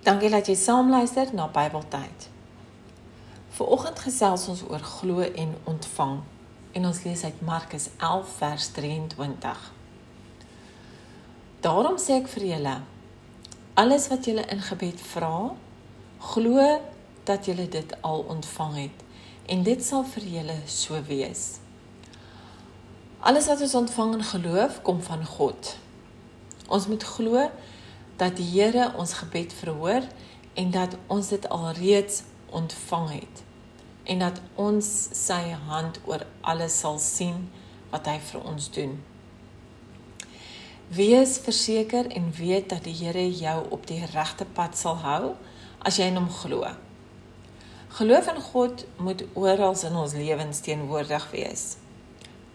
Dankie dat jy saam luister na Bybeltyd. Vanoggend gesels ons oor glo en ontvang en ons lees uit Markus 11 vers 23. Daarom sê ek vir julle alles wat julle in gebed vra, glo dat julle dit al ontvang het en dit sal vir julle so wees. Alles wat ons ontvang in geloof kom van God. Ons moet glo dat die Here ons gebed verhoor en dat ons dit alreeds ontvang het en dat ons sy hand oor alles sal sien wat hy vir ons doen. Wees verseker en weet dat die Here jou op die regte pad sal hou as jy in hom glo. Geloof in God moet oral in ons lewens teenwoordig wees.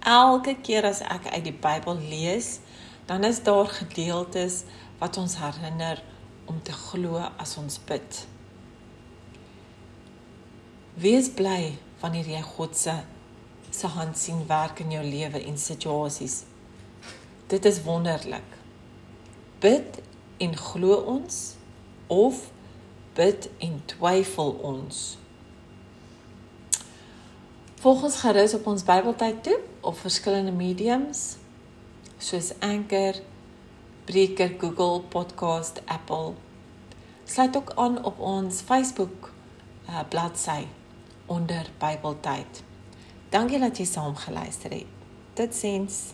Elke keer as ek uit die Bybel lees, dan is daar gedeeltes wat ons herinner om te glo as ons bid. Wees bly wanneer jy God se se hand sien werk in jou lewe en situasies. Dit is wonderlik. Bid en glo ons of bid en twyfel ons. Volg ons gerus op ons Bybeltyd toe op verskillende mediums soos Anchor, Breaker, Google Podcast, Apple. Sluit ook aan op ons Facebook uh, bladsy onder Bybeltyd. Dankie dat jy saam geluister het. Totsiens.